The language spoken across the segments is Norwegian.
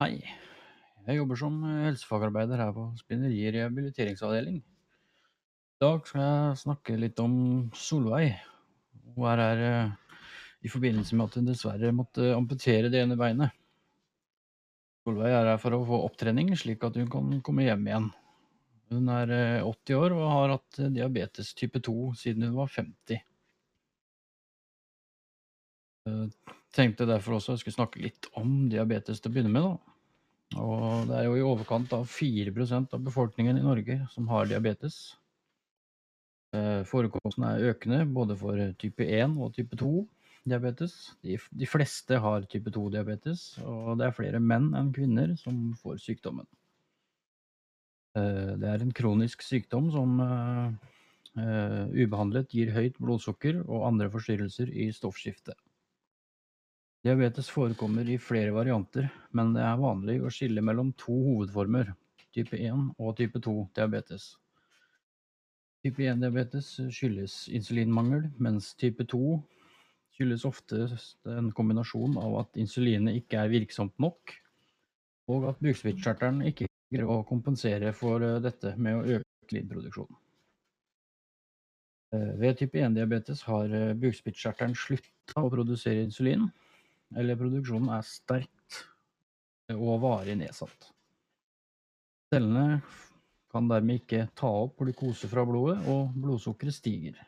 Hei. Jeg jobber som eh, helsefagarbeider her på Spinneri rehabiliteringsavdeling. I dag skal jeg snakke litt om Solveig. Hun er her eh, i forbindelse med at hun dessverre måtte amputere det ene beinet. Solveig er her for å få opptrening, slik at hun kan komme hjem igjen. Hun er eh, 80 år og har hatt eh, diabetes type 2 siden hun var 50. Jeg tenkte derfor også jeg skulle snakke litt om diabetes til å begynne med. da. Og det er jo i overkant av 4% av befolkningen i Norge som har diabetes. Eh, Forekomsten er økende både for type 1 og type 2 diabetes. De, de fleste har type 2-diabetes, og det er flere menn enn kvinner som får sykdommen. Eh, Det er en kronisk sykdom som eh, eh, ubehandlet gir høyt blodsukker og andre forstyrrelser i stoffskiftet. Diabetes forekommer i flere varianter, men det er vanlig å skille mellom to hovedformer, type 1 og type 2 diabetes. Type 1-diabetes skyldes insulinmangel, mens type 2 skyldes ofte en kombinasjon av at insulinet ikke er virksomt nok, og at bukspyttkjertelen ikke greier å kompensere for eh, dette med å øke insulinproduksjonen. Eh, Ved type 1-diabetes har eh, bukspyttkjertelen slutta å produsere insulin, eller produksjonen er sterkt og varig nedsatt. Cellene kan dermed ikke ta opp glukose fra blodet, og blodsukkeret stiger.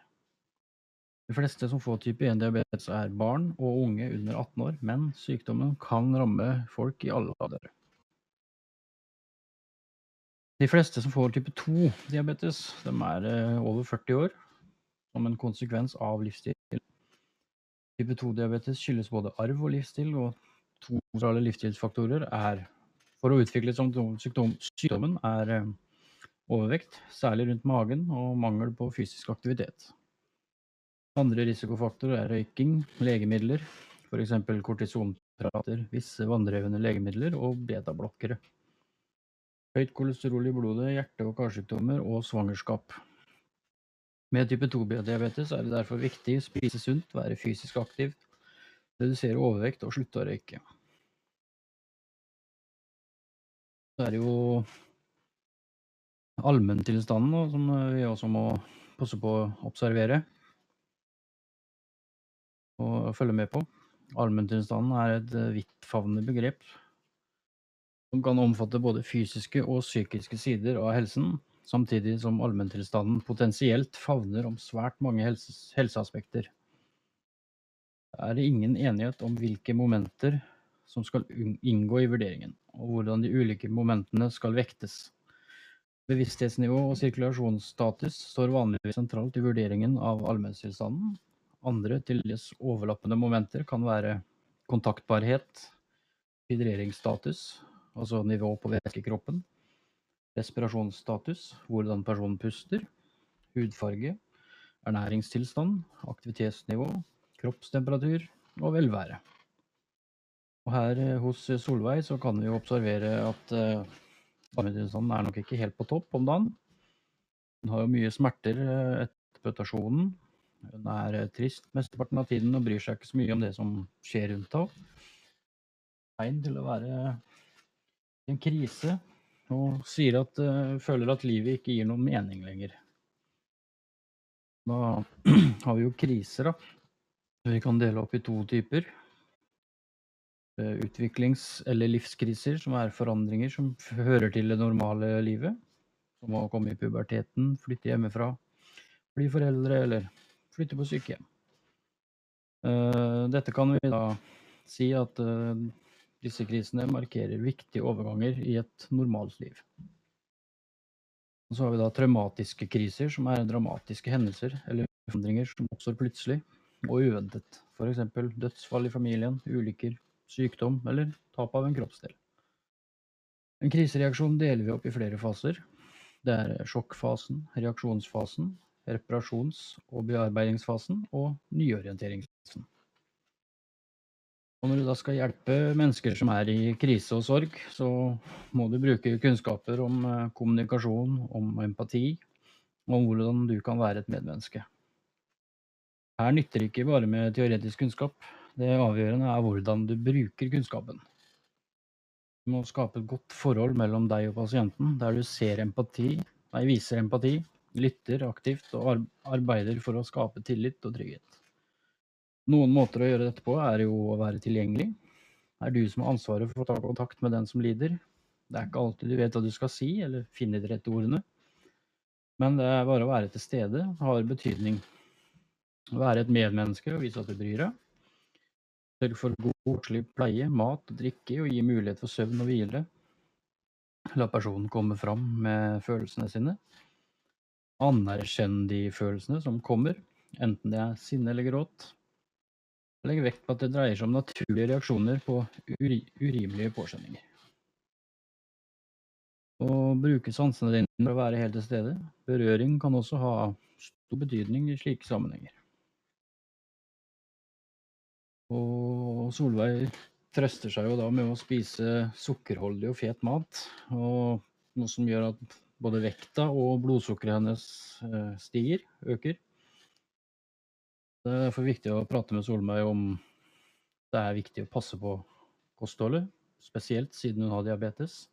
De fleste som får type 1-diabetes er barn og unge under 18 år, men sykdommen kan ramme folk i alle aldre. De fleste som får type 2-diabetes, de er eh, over 40 år, som en konsekvens av livsstil. Type 2-diabetes skyldes både arv og livsstil, og to sentrale livsstilsfaktorer er for å utvikle sykdom, sykdommen er eh, overvekt, særlig rundt magen, og mangel på fysisk aktivitet. Andre risikofaktorer er røyking, legemidler, f.eks. kortisonprater, visse vanndrevne legemidler og betablokkere. Høyt kolesterol i blodet, hjerte- og karsykdommer og svangerskap. Med type 2-diabetes er det derfor viktig å spise sunt, være fysisk aktiv, redusere overvekt og slutte å røyke. Så er det jo allmenntilstanden som vi også må passe på å observere og følge med på. Allmenntilstanden er et vidtfavnende begrep som kan omfatte både fysiske og psykiske sider av helsen, samtidig som allmenntilstanden potensielt favner om svært mange helse, helseaspekter. Det er ingen enighet om hvilke momenter som skal inngå i vurderingen, og hvordan de ulike momentene skal vektes. Bevissthetsnivå og sirkulasjonsstatus står vanligvis sentralt i vurderingen av allmenntilstanden. Andre til dels overlappende momenter kan være kontaktbarhet, hydreringsstatus, altså nivå på væskekroppen, respirasjonsstatus, hvordan personen puster, hudfarge, ernæringstilstand, aktivitetsnivå, kroppstemperatur og velvære. Og her eh, hos Solveig så kan vi jo observere at eh, er nok ikke helt på topp om dagen. Hun har jo mye smerter eh, etter putasjonen. Hun er trist mesteparten av tiden og bryr seg ikke så mye om det som skjer rundt henne. Tegn til å være i en krise og sier at uh, føler at livet ikke gir noen mening lenger. Da har vi jo kriser, da. Vi kan dele opp i to typer. Eh, Utviklings- eller livskriser, som er forandringer som hører til det normale livet. Som å komme i puberteten, flytte hjemmefra, bli foreldre eller flytte på sykehjem. Eh, Dette kan vi da si at disse krisene markerer viktige overganger i et normalt liv. Og så har vi da traumatiske kriser, som er dramatiske hendelser eller forandringer som oppstår plutselig og uventet. F.eks. dødsfall i familien, ulykker, sykdom eller tap av en kroppsdel. En krisereaksjon deler vi opp i flere faser. Det er sjokkfasen, reaksjonsfasen, reparasjons- og bearbeidingsfasen og nyorienteringsfasen. Og når du da skal hjelpe mennesker som er i krise og sorg, så må du bruke kunnskaper om eh, kommunikasjon, om empati, og om hvordan du kan være et medmenneske. Her nytter det ikke bare med teoretisk kunnskap. Det avgjørende er hvordan du bruker kunnskapen. Du må skape et godt forhold mellom deg og pasienten, der du ser empati, nei, viser empati, lytter aktivt og arbeider for å skape tillit og trygghet. Noen måter å gjøre dette på er jo å være tilgjengelig. Det er du som har ansvaret for å ta kontakt med den som lider. Det er ikke alltid du vet hva du skal si, eller finne de rette ordene. Men det er bare å være til stede har betydning. Være et medmenneske og vise at du bryr deg. Sørg for god koselig pleie, mat og drikke, og gi mulighet for søvn og hvile. La personen komme fram med følelsene sine. Anerkjenn de følelsene som kommer, enten det er sinne eller gråt. Legg vekt på at det dreier seg om naturlige reaksjoner på uri urimelige påskjønninger. Å bruke sansene dine for å være helt til stede. Berøring kan også ha stor betydning i slike sammenhenger. Og Solveig trøster seg jo da med å spise sukkerholdig og fet mat, og noe som gjør at både vekta og blodsukkeret hennes eh, stiger, øker. Det er derfor viktig å prate med Solveig om det er viktig å passe på kostholdet, spesielt siden hun har diabetes.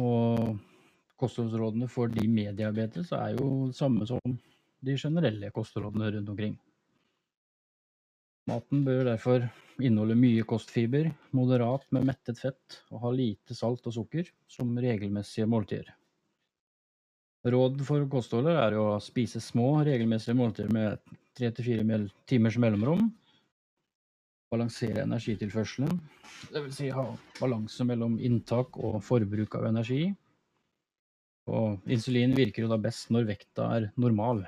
Og kostholdsrådene for de med diabetes er jo det samme som de generelle kostrådene rundt omkring. Maten bør derfor inneholde mye kostfiber, moderat med mettet fett og ha lite salt og sukker som regelmessige måltider. Råd for kostholdet er å spise små, regelmessige måltider med tre til fire timers mellomrom. Balansere energitilførselen, dvs. Si ha balanse mellom inntak og forbruk av energi. Og insulin virker jo da best når vekta er normal.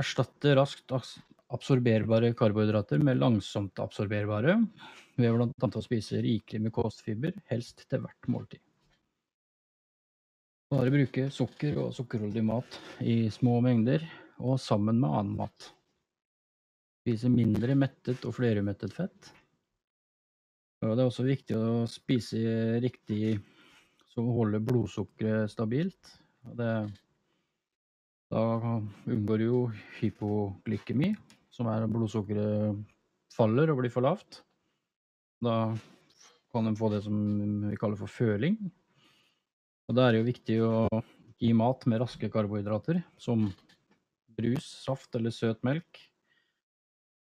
Erstatte raskt absorberbare karbohydrater med langsomt absorberbare, ved bl.a. å spise rikelig med kostfiber, helst til hvert måltid. Bare bruke sukker og sukkerholdig mat i små mengder og sammen med annen mat. Spise mindre mettet og flerumettet fett. Og det er også viktig å spise riktig som holder blodsukkeret stabilt. Det, da unngår jo hypoglykemi, som er at blodsukkeret faller og blir for lavt. Da kan en få det som vi kaller for føling. Og da er det jo viktig å gi mat med raske karbohydrater, som brus, saft eller søt melk.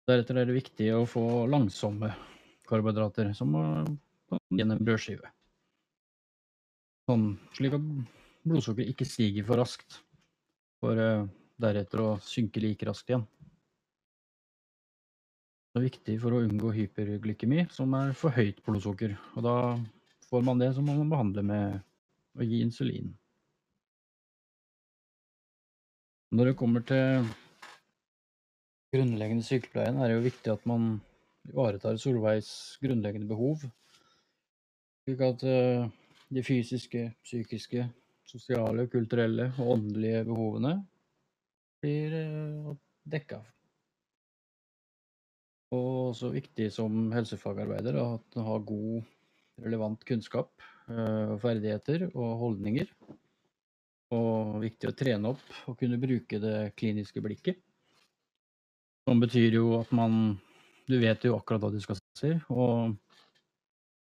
Deretter er det viktig å få langsomme karbohydrater, som gjennom brødskive. Sånn, slik at blodsukkeret ikke stiger for raskt, for uh, deretter å synke like raskt igjen. Det er viktig for å unngå hyperglykemi, som er for høyt blodsukker. Og da får man det som man behandler med å gi insulin. Når det kommer til grunnleggende sykepleien, er det jo viktig at man ivaretar Solveigs grunnleggende behov. Slik at uh, de fysiske, psykiske, sosiale, kulturelle og åndelige behovene blir uh, dekka og også viktig som helsefagarbeider at man har god, relevant kunnskap, eh, ferdigheter og holdninger. Og viktig å trene opp og kunne bruke det kliniske blikket. Som betyr jo at man Du vet jo akkurat hva du skal si, og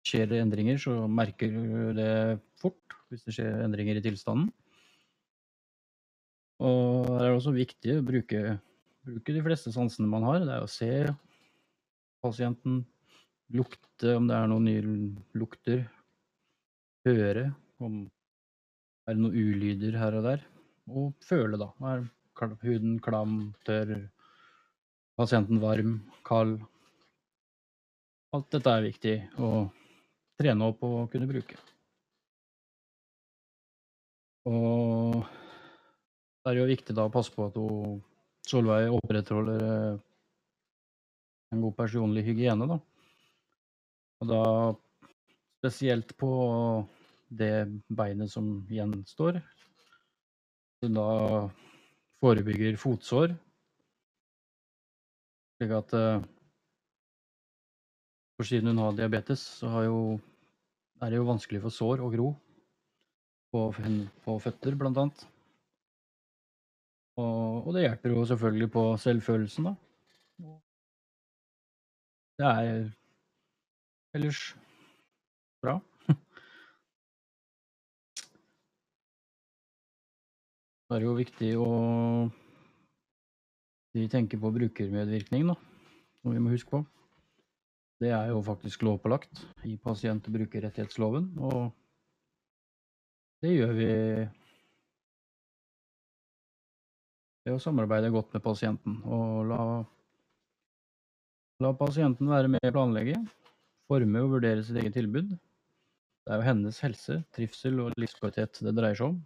skjer det endringer, så merker du det fort hvis det skjer endringer i tilstanden. Og det er også viktig å bruke, bruke de fleste sansene man har. Det er å se, pasienten. Lukte om det er noen nye lukter. Høre om det er noen ulyder her og der. Og føle, da. Er huden klam, tørr? Pasienten varm, kald? Alt dette er viktig å trene opp og kunne bruke. Og det er jo viktig da å passe på at hun, Solveig opprettholder eh, en god personlig hygiene, da. Og da spesielt på det beinet som gjenstår. Hun da forebygger fotsår. Slik at eh, For siden hun har diabetes, så jo, er det jo vanskelig for sår å gro. På, på føtter, blant annet. Og, og, det hjelper jo selvfølgelig på selvfølelsen, da. Det er ellers bra. Det er jo viktig å vi tenker på brukermedvirkning, da, som vi må huske på. Det er jo faktisk lovpålagt i pasient- og brukerrettighetsloven, og det gjør vi ved å samarbeide godt med pasienten og la, la pasienten være med å planlegge, forme og vurdere sitt eget tilbud. Det er jo hennes helse, trivsel og livskvalitet det dreier seg om.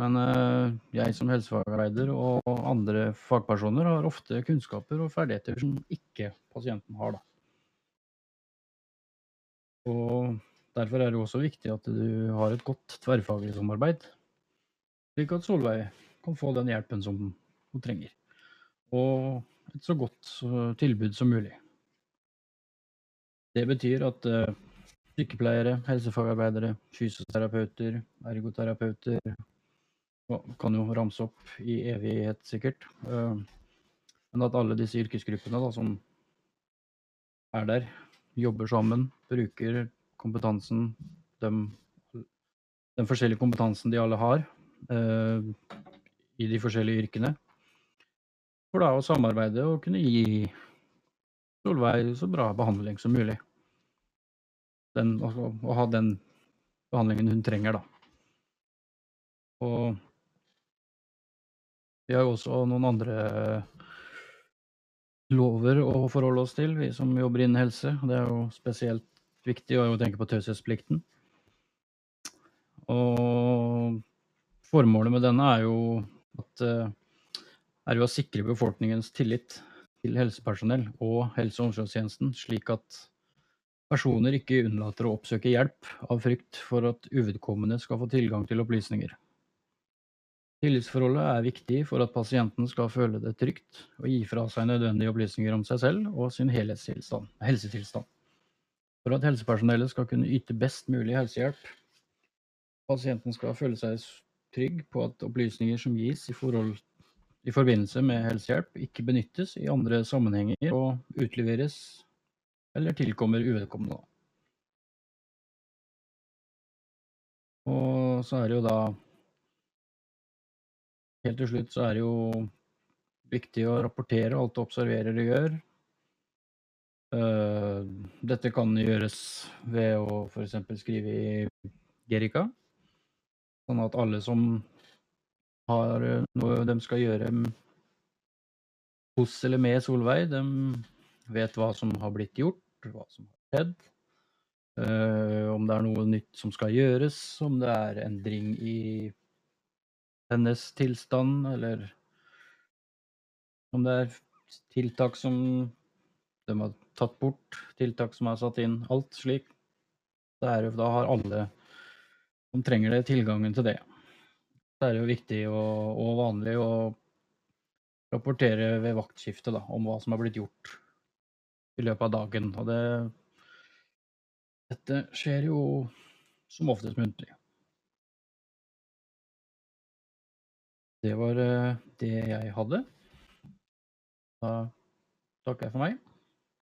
Men eh, jeg som helsefagarbeider og andre fagpersoner har ofte kunnskaper og ferdigheter som ikke pasienten har. Da. Og derfor er det også viktig at du har et godt tverrfaglig samarbeid, slik at Solveig kan få den hjelpen som hun trenger. Og et så godt tilbud som mulig. Det betyr at uh, sykepleiere, helsefagarbeidere, fysioterapeuter, ergoterapeuter Kan jo ramse opp i evighet, sikkert. Uh, men at alle disse yrkesgruppene da, som er der, jobber sammen, bruker kompetansen, dem, den forskjellige kompetansen de alle har uh, i de forskjellige yrkene, for da å samarbeide og kunne gi Solveig så bra behandling som mulig. Den, altså, å ha den behandlingen hun trenger, da. Og vi har jo også noen andre lover å forholde oss til, vi som jobber innen helse. Det er jo spesielt viktig å tenke på taushetsplikten. Og formålet med denne er jo at eh, er jo å sikre befolkningens tillit til helsepersonell og helse- og omsorgstjenesten, slik at personer ikke unnlater å oppsøke hjelp av frykt for at uvedkommende skal få tilgang til opplysninger. Tillitsforholdet er viktig for at pasienten skal føle det trygt og gi fra seg nødvendige opplysninger om seg selv og sin helsetilstand. For at helsepersonellet skal kunne yte best mulig helsehjelp. Pasienten skal føle seg trygg på at opplysninger som gis i forhold i forbindelse med helsehjelp ikke benyttes i andre sammenhenger og utleveres eller tilkommer uvedkommende. Og så er det jo da Helt til slutt så er det jo viktig å rapportere alt du observerer og gjør. Eh, dette kan gjøres ved å f.eks. skrive i Gerica, sånn at alle som har eh, noe de skal gjøre hos eller med Solveig. De vet hva som har blitt gjort, hva som har skjedd. Uh, om det er noe nytt som skal gjøres, om det er endring i hennes tilstand, eller om det er tiltak som de har tatt bort, tiltak som er satt inn. Alt slik. da har alle som trenger det, tilgangen til det så er det jo viktig og, og vanlig å rapportere ved vaktskiftet da, om hva som har blitt gjort i løpet av dagen. Og det, dette skjer jo som oftest muntlig. Det var eh, det jeg hadde. Da takker jeg for meg.